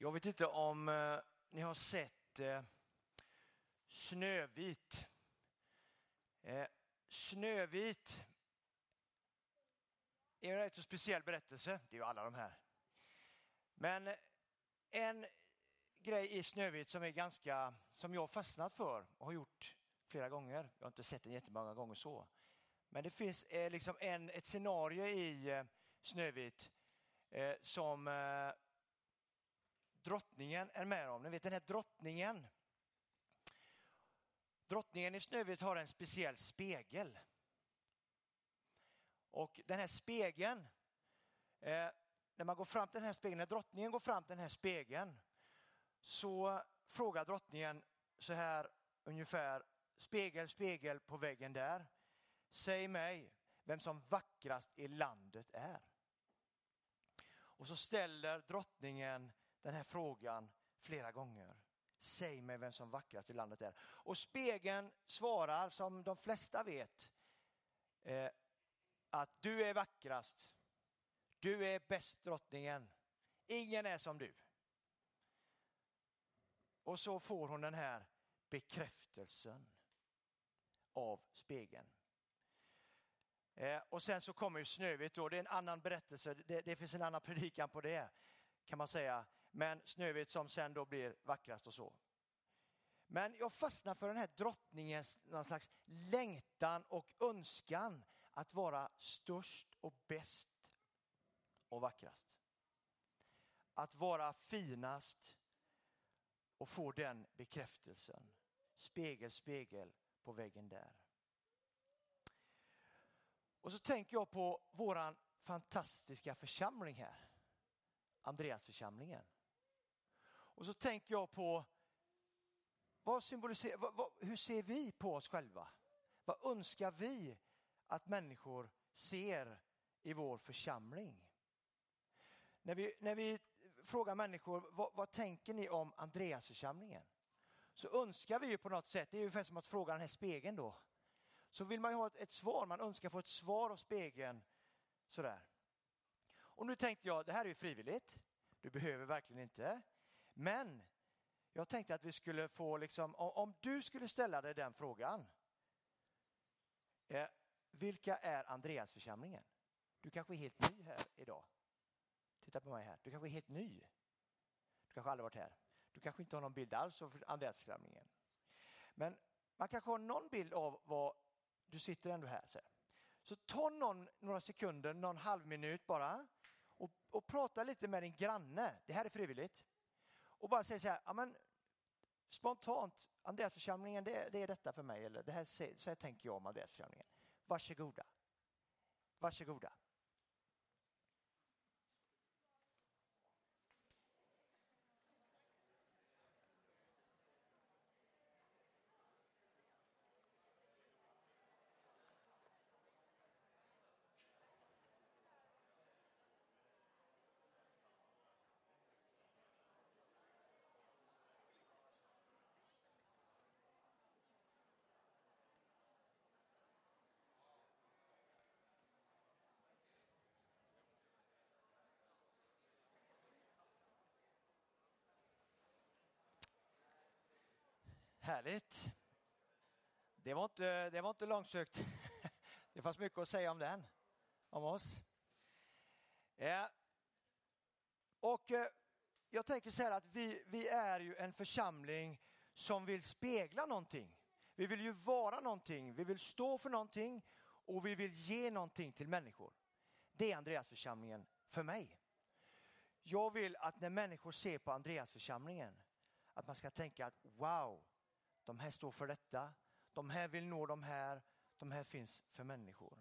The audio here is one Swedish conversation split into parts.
Jag vet inte om eh, ni har sett eh, Snövit. Eh, Snövit är en rätt så speciell berättelse. Det är ju alla de här. Men eh, en grej i Snövit som är ganska, som jag fastnat för och har gjort flera gånger. Jag har inte sett den jättemånga gånger så. Men det finns eh, liksom en, ett scenario i eh, Snövit eh, som eh, drottningen är med om. Ni vet den här drottningen. Drottningen i Snövit har en speciell spegel. Och den här spegeln, eh, när man går fram till den här spegeln, när drottningen går fram till den här spegeln så frågar drottningen så här ungefär, spegel, spegel på väggen där. Säg mig vem som vackrast i landet är. Och så ställer drottningen den här frågan flera gånger. Säg mig vem som vackrast i landet är. Och spegeln svarar som de flesta vet eh, att du är vackrast. Du är bäst drottningen. Ingen är som du. Och så får hon den här bekräftelsen av spegeln. Eh, och sen så kommer ju Snövit då, det är en annan berättelse, det, det, finns en annan predikan på det kan man säga. Men Snövit som sen då blir vackrast och så. Men jag fastnar för den här drottningens någon slags längtan och önskan att vara störst och bäst och vackrast. Att vara finast och få den bekräftelsen. Spegel, spegel på väggen där. Och så tänker jag på våran fantastiska församling här. Andreasförsamlingen. Och så tänker jag på vad symboliserar, vad, vad, hur ser vi på oss själva? Vad önskar vi att människor ser i vår församling? När vi, när vi frågar människor vad, vad tänker ni om Andreasförsamlingen? Så önskar vi ju på något sätt, det är ungefär som att fråga den här spegeln då. Så vill man ju ha ett, ett svar, man önskar få ett svar av spegeln. Sådär. Och nu tänkte jag, det här är ju frivilligt. Du behöver verkligen inte. Men jag tänkte att vi skulle få, liksom, om du skulle ställa dig den frågan. Eh, vilka är Andreasförsamlingen? Du kanske är helt ny här idag. Titta på mig här. Du kanske är helt ny. Du kanske aldrig varit här. Du kanske inte har någon bild alls av Andreasförsamlingen. Men man kanske har någon bild av vad du sitter ändå här. Så, så ta någon, några sekunder, någon halv minut bara och, och prata lite med din granne. Det här är frivilligt. Och bara säger så här, ja, men, spontant, Andreasförsamlingen, det, det är detta för mig. Eller det här, så här tänker jag om Andreasförsamlingen. Varsågoda. Varsågoda. Härligt. Det var inte, det var inte långsökt. Det fanns mycket att säga om den, om oss. Och eh, jag tänker så här att vi, vi är ju en församling som vill spegla någonting. Vi vill ju vara någonting, vi vill stå för någonting och vi vill ge någonting till människor. Det är Andreasförsamlingen för mig. Jag vill att när människor ser på Andreasförsamlingen att man ska tänka att wow, de här står för detta. De här vill nå de här. De här finns för människor.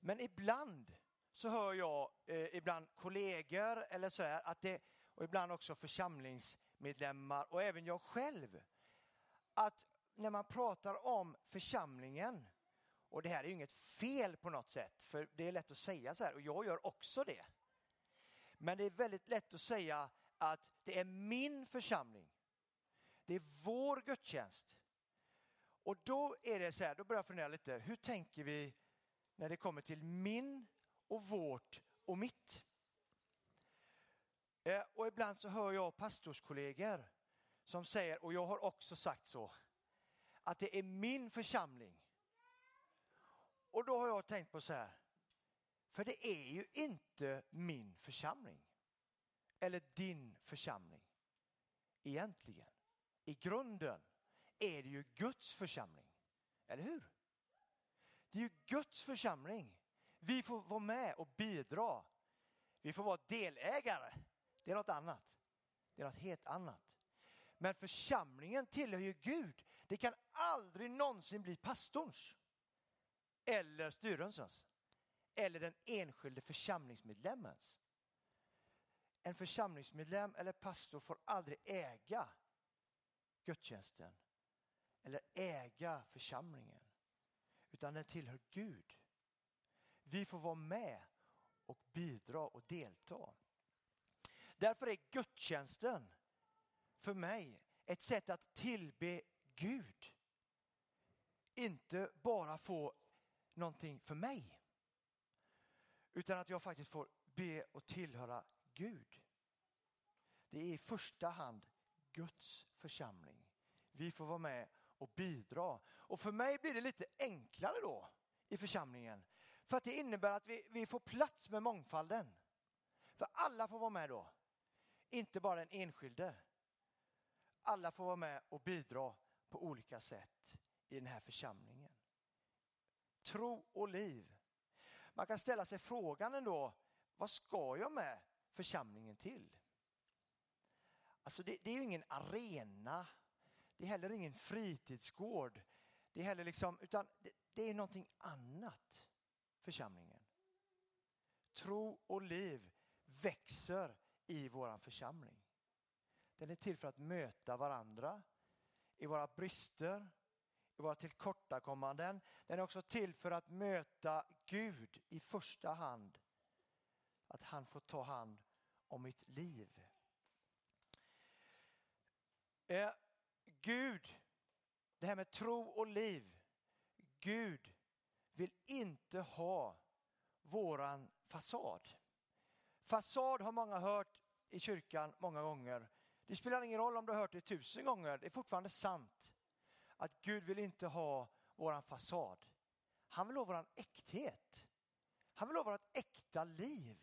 Men ibland så hör jag, eh, ibland kollegor eller så att det, och ibland också församlingsmedlemmar och även jag själv, att när man pratar om församlingen, och det här är ju inget fel på något sätt, för det är lätt att säga så här, och jag gör också det. Men det är väldigt lätt att säga att det är min församling. Det är vår gudstjänst. Och då är det så här, då börjar jag fundera lite, hur tänker vi när det kommer till min och vårt och mitt? Eh, och ibland så hör jag pastorskollegor som säger, och jag har också sagt så, att det är min församling. Och då har jag tänkt på så här, för det är ju inte min församling. Eller din församling. Egentligen. I grunden är det ju Guds församling. Eller hur? Det är ju Guds församling. Vi får vara med och bidra. Vi får vara delägare. Det är något annat. Det är något helt annat. Men församlingen tillhör ju Gud. Det kan aldrig någonsin bli pastorns. Eller styrelsens. Eller den enskilde församlingsmedlemmens. En församlingsmedlem eller pastor får aldrig äga gudstjänsten eller äga församlingen. Utan den tillhör Gud. Vi får vara med och bidra och delta. Därför är gudstjänsten för mig ett sätt att tillbe Gud. Inte bara få någonting för mig. Utan att jag faktiskt får be och tillhöra Gud. Det är i första hand Guds församling. Vi får vara med och bidra. Och för mig blir det lite enklare då i församlingen. För att det innebär att vi, vi får plats med mångfalden. För alla får vara med då. Inte bara den enskilde. Alla får vara med och bidra på olika sätt i den här församlingen. Tro och liv. Man kan ställa sig frågan ändå, vad ska jag med församlingen till? Alltså det, det är ju ingen arena, det är heller ingen fritidsgård, det är heller liksom, utan det, det är någonting annat, församlingen. Tro och liv växer i vår församling. Den är till för att möta varandra i våra brister, i våra tillkortakommanden. Den är också till för att möta Gud i första hand. Att han får ta hand om mitt liv. Eh, Gud, det här med tro och liv. Gud vill inte ha våran fasad. Fasad har många hört i kyrkan många gånger. Det spelar ingen roll om du har hört det tusen gånger, det är fortfarande sant. Att Gud vill inte ha våran fasad. Han vill ha våran äkthet. Han vill ha vårt äkta liv.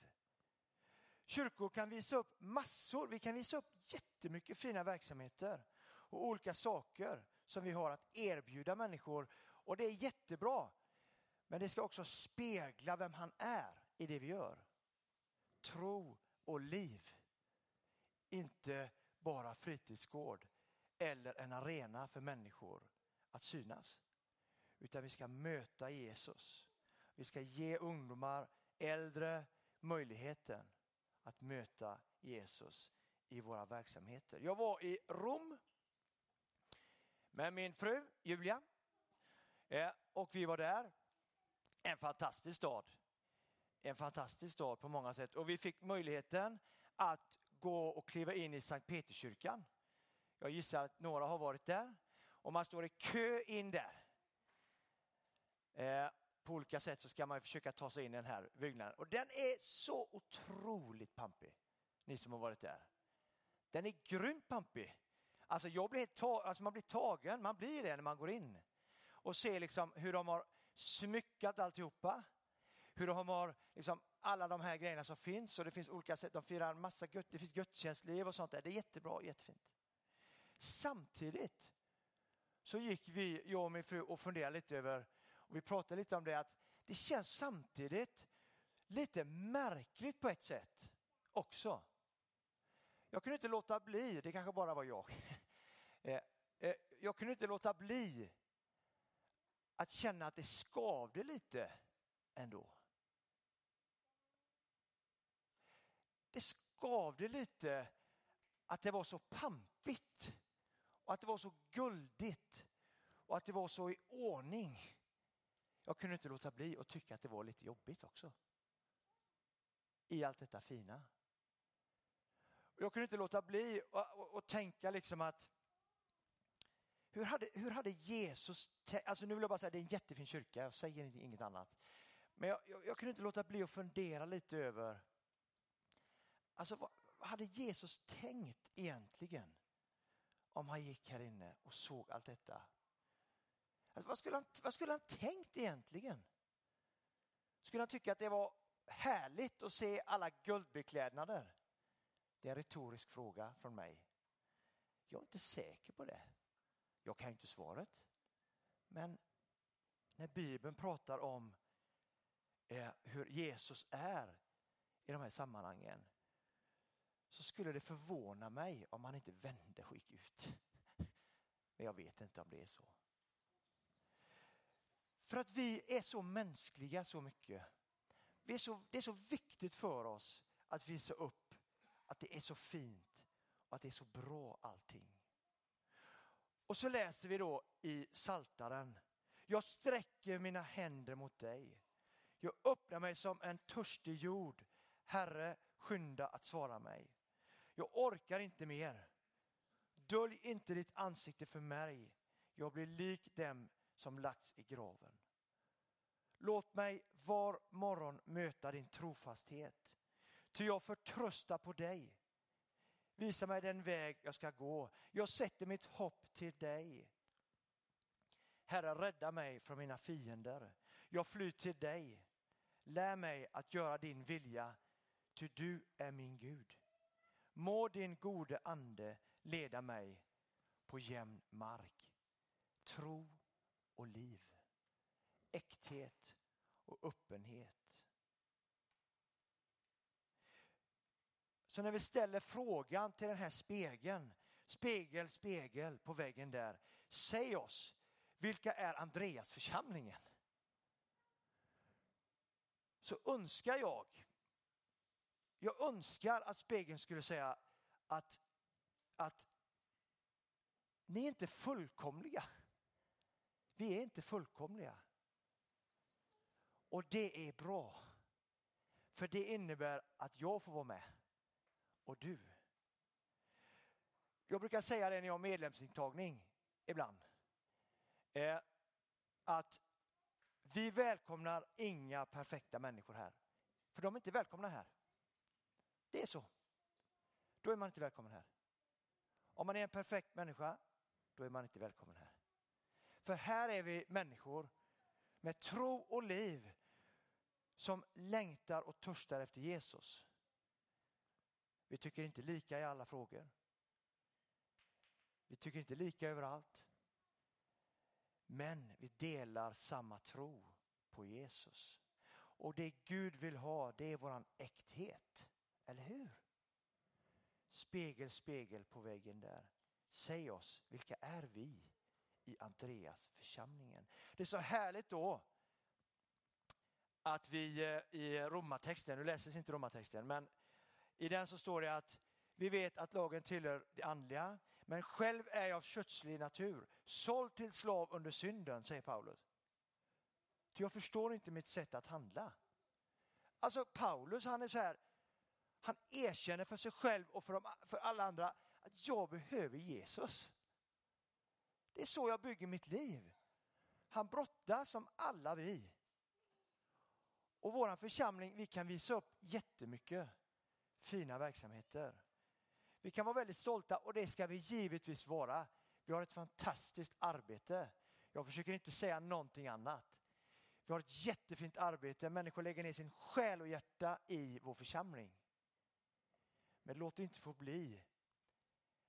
Kyrkor kan visa upp massor, vi kan visa upp jättemycket fina verksamheter och olika saker som vi har att erbjuda människor. Och det är jättebra. Men det ska också spegla vem han är i det vi gör. Tro och liv. Inte bara fritidsgård eller en arena för människor att synas. Utan vi ska möta Jesus. Vi ska ge ungdomar, äldre möjligheten att möta Jesus i våra verksamheter. Jag var i Rom med min fru Julia eh, och vi var där. En fantastisk stad. En fantastisk stad på många sätt och vi fick möjligheten att gå och kliva in i Sankt Peterskyrkan. Jag gissar att några har varit där och man står i kö in där. Eh, på olika sätt så ska man försöka ta sig in i den här byggnaden. Och den är så otroligt pampig, ni som har varit där. Den är grymt pampig. Alltså, jag blir ta- alltså man blir tagen, man blir det när man går in. Och ser liksom hur de har smyckat alltihopa. Hur de har liksom alla de här grejerna som finns och det finns olika sätt. De firar massa gött, det finns gudstjänstliv och sånt där. Det är jättebra, jättefint. Samtidigt så gick vi, jag och min fru, och funderade lite över och vi pratade lite om det att det känns samtidigt lite märkligt på ett sätt också. Jag kunde inte låta bli, det kanske bara var jag. Eh, eh, jag kunde inte låta bli att känna att det skavde lite ändå. Det skavde lite att det var så pampigt och att det var så guldigt och att det var så i ordning. Jag kunde inte låta bli att tycka att det var lite jobbigt också. I allt detta fina. Jag kunde inte låta bli att tänka liksom att hur hade, hur hade Jesus, alltså nu vill jag bara säga det är en jättefin kyrka, jag säger inget annat. Men jag, jag, jag kunde inte låta bli att fundera lite över, alltså vad, vad hade Jesus tänkt egentligen? Om han gick här inne och såg allt detta. Alltså, vad, skulle han, vad skulle han tänkt egentligen? Skulle han tycka att det var härligt att se alla guldbeklädnader? Det är en retorisk fråga från mig. Jag är inte säker på det. Jag kan inte svaret. Men när Bibeln pratar om eh, hur Jesus är i de här sammanhangen så skulle det förvåna mig om han inte vände och gick ut. Men jag vet inte om det är så. För att vi är så mänskliga så mycket. Vi är så, det är så viktigt för oss att visa upp att det är så fint och att det är så bra allting. Och så läser vi då i Saltaren. Jag sträcker mina händer mot dig. Jag öppnar mig som en törstig jord. Herre, skynda att svara mig. Jag orkar inte mer. Dölj inte ditt ansikte för mig. Jag blir lik dem som lagts i graven. Låt mig var morgon möta din trofasthet. Ty jag förtröstar på dig. Visa mig den väg jag ska gå. Jag sätter mitt hopp till dig. Herre, rädda mig från mina fiender. Jag flyr till dig. Lär mig att göra din vilja, ty du är min Gud. Må din gode ande leda mig på jämn mark. Tro och liv. Äkthet och öppenhet. Så när vi ställer frågan till den här spegeln, spegel, spegel på väggen där. Säg oss, vilka är Andreas församlingen? Så önskar jag, jag önskar att spegeln skulle säga att, att ni är inte fullkomliga. Vi är inte fullkomliga. Och det är bra. För det innebär att jag får vara med och du. Jag brukar säga det när jag har medlemsintagning ibland. Eh, att vi välkomnar inga perfekta människor här. För de är inte välkomna här. Det är så. Då är man inte välkommen här. Om man är en perfekt människa, då är man inte välkommen här. För här är vi människor med tro och liv som längtar och törstar efter Jesus. Vi tycker inte lika i alla frågor. Vi tycker inte lika överallt. Men vi delar samma tro på Jesus. Och det Gud vill ha, det är våran äkthet. Eller hur? Spegel, spegel på väggen där. Säg oss, vilka är vi i Andreas församlingen? Det är så härligt då att vi eh, i romartexten, nu läses inte romartexten, men i den så står det att vi vet att lagen tillhör det andliga, men själv är jag av kötslig natur, såld till slav under synden, säger Paulus. Ty jag förstår inte mitt sätt att handla. Alltså Paulus, han är så här, han erkänner för sig själv och för, de, för alla andra att jag behöver Jesus. Det är så jag bygger mitt liv. Han brottas som alla vi. Och vår församling, vi kan visa upp jättemycket fina verksamheter. Vi kan vara väldigt stolta och det ska vi givetvis vara. Vi har ett fantastiskt arbete. Jag försöker inte säga någonting annat. Vi har ett jättefint arbete. Människor lägger ner sin själ och hjärta i vår församling. Men låt det inte få bli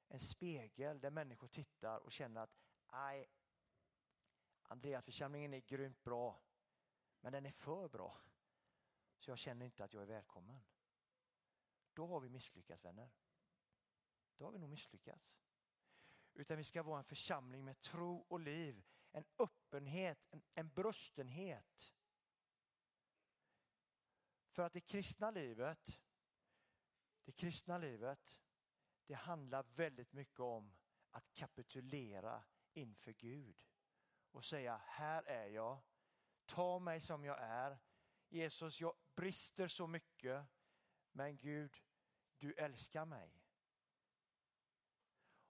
en spegel där människor tittar och känner att nej, Andreasförsamlingen är grymt bra, men den är för bra. Så jag känner inte att jag är välkommen. Då har vi misslyckats vänner. Då har vi nog misslyckats. Utan vi ska vara en församling med tro och liv, en öppenhet, en, en bröstenhet. För att det kristna livet, det kristna livet, det handlar väldigt mycket om att kapitulera inför Gud och säga, här är jag, ta mig som jag är. Jesus, jag brister så mycket, men Gud, du älskar mig.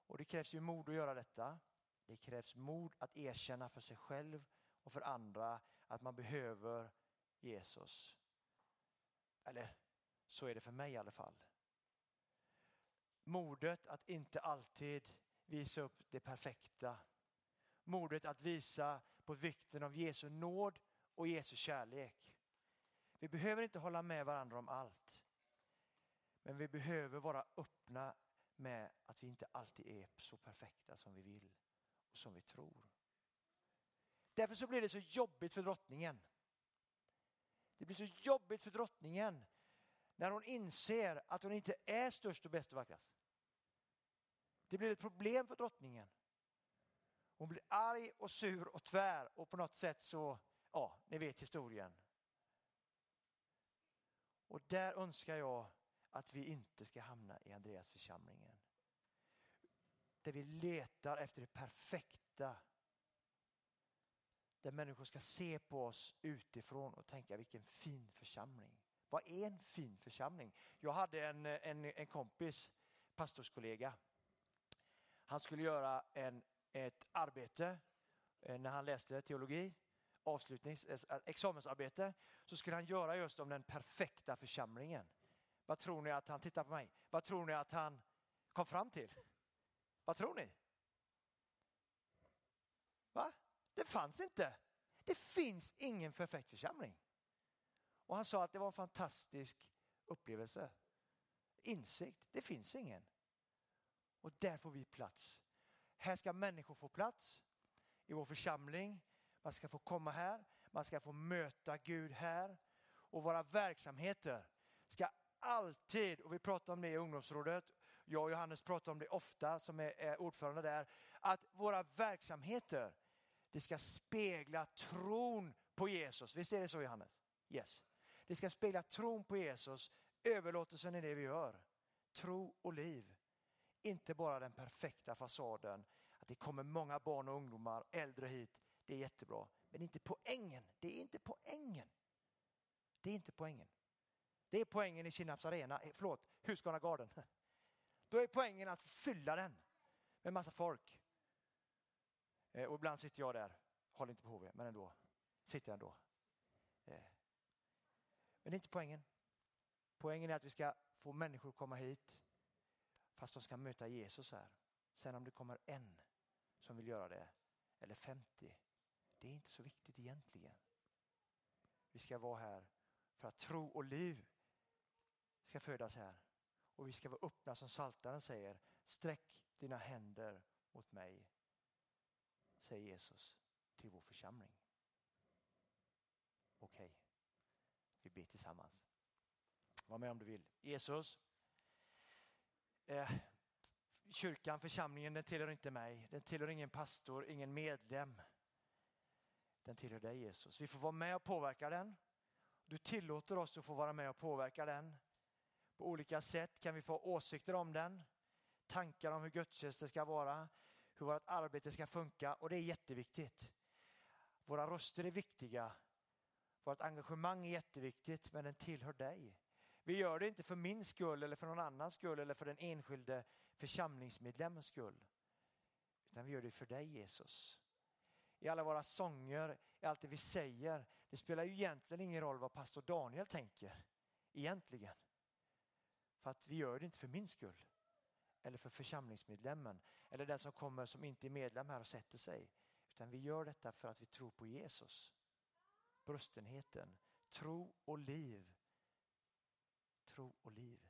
Och det krävs ju mod att göra detta. Det krävs mod att erkänna för sig själv och för andra att man behöver Jesus. Eller så är det för mig i alla fall. Modet att inte alltid visa upp det perfekta. Modet att visa på vikten av Jesu nåd och Jesu kärlek. Vi behöver inte hålla med varandra om allt. Men vi behöver vara öppna med att vi inte alltid är så perfekta som vi vill och som vi tror. Därför så blir det så jobbigt för drottningen. Det blir så jobbigt för drottningen när hon inser att hon inte är störst och bäst och vackrast. Det blir ett problem för drottningen. Hon blir arg och sur och tvär och på något sätt så, ja, ni vet historien. Och där önskar jag att vi inte ska hamna i Andreas församlingen. Där vi letar efter det perfekta. Där människor ska se på oss utifrån och tänka vilken fin församling. Vad är en fin församling? Jag hade en, en, en kompis, pastorskollega. Han skulle göra en, ett arbete eh, när han läste teologi avslutnings, eh, eh, examensarbete så skulle han göra just om den perfekta församlingen. Vad tror ni att han, tittar på mig, vad tror ni att han kom fram till? Vad tror ni? Va? Det fanns inte. Det finns ingen perfekt församling. Och han sa att det var en fantastisk upplevelse. Insikt, det finns ingen. Och där får vi plats. Här ska människor få plats i vår församling. Man ska få komma här, man ska få möta Gud här. Och våra verksamheter ska alltid, och vi pratar om det i ungdomsrådet, jag och Johannes pratar om det ofta som är, ordförande där, att våra verksamheter, det ska spegla tron på Jesus. Visst är det så Johannes? Yes. Det ska spegla tron på Jesus, överlåtelsen i det vi gör. Tro och liv. Inte bara den perfekta fasaden, att det kommer många barn och ungdomar, äldre hit. Det är jättebra. Men inte poängen. Det är inte poängen. Det är inte poängen. Det är poängen i Kinnarps arena, eh, förlåt, Husqvarna Garden. Då är poängen att fylla den med massa folk. Eh, och ibland sitter jag där, håller inte på HV, men ändå. Sitter jag ändå. Eh. Men det är inte poängen. Poängen är att vi ska få människor att komma hit fast de ska möta Jesus här. Sen om det kommer en som vill göra det, eller 50, det är inte så viktigt egentligen. Vi ska vara här för att tro och liv ska födas här. Och vi ska vara öppna som Saltaren säger. Sträck dina händer mot mig, säger Jesus till vår församling. Okej, okay. vi ber tillsammans. Var med om du vill. Jesus, eh, kyrkan, församlingen, den tillhör inte mig. Den tillhör ingen pastor, ingen medlem. Den tillhör dig Jesus. Vi får vara med och påverka den. Du tillåter oss att få vara med och påverka den. På olika sätt kan vi få åsikter om den, tankar om hur gudstjänster ska vara, hur vårt arbete ska funka och det är jätteviktigt. Våra röster är viktiga, vårt engagemang är jätteviktigt men den tillhör dig. Vi gör det inte för min skull eller för någon annans skull eller för den enskilde församlingsmedlemmens skull. Utan vi gör det för dig Jesus. I alla våra sånger, i allt det vi säger. Det spelar ju egentligen ingen roll vad pastor Daniel tänker. Egentligen. För att vi gör det inte för min skull. Eller för församlingsmedlemmen. Eller den som kommer som inte är medlem här och sätter sig. Utan vi gör detta för att vi tror på Jesus. Brustenheten, tro och liv. Tro och liv.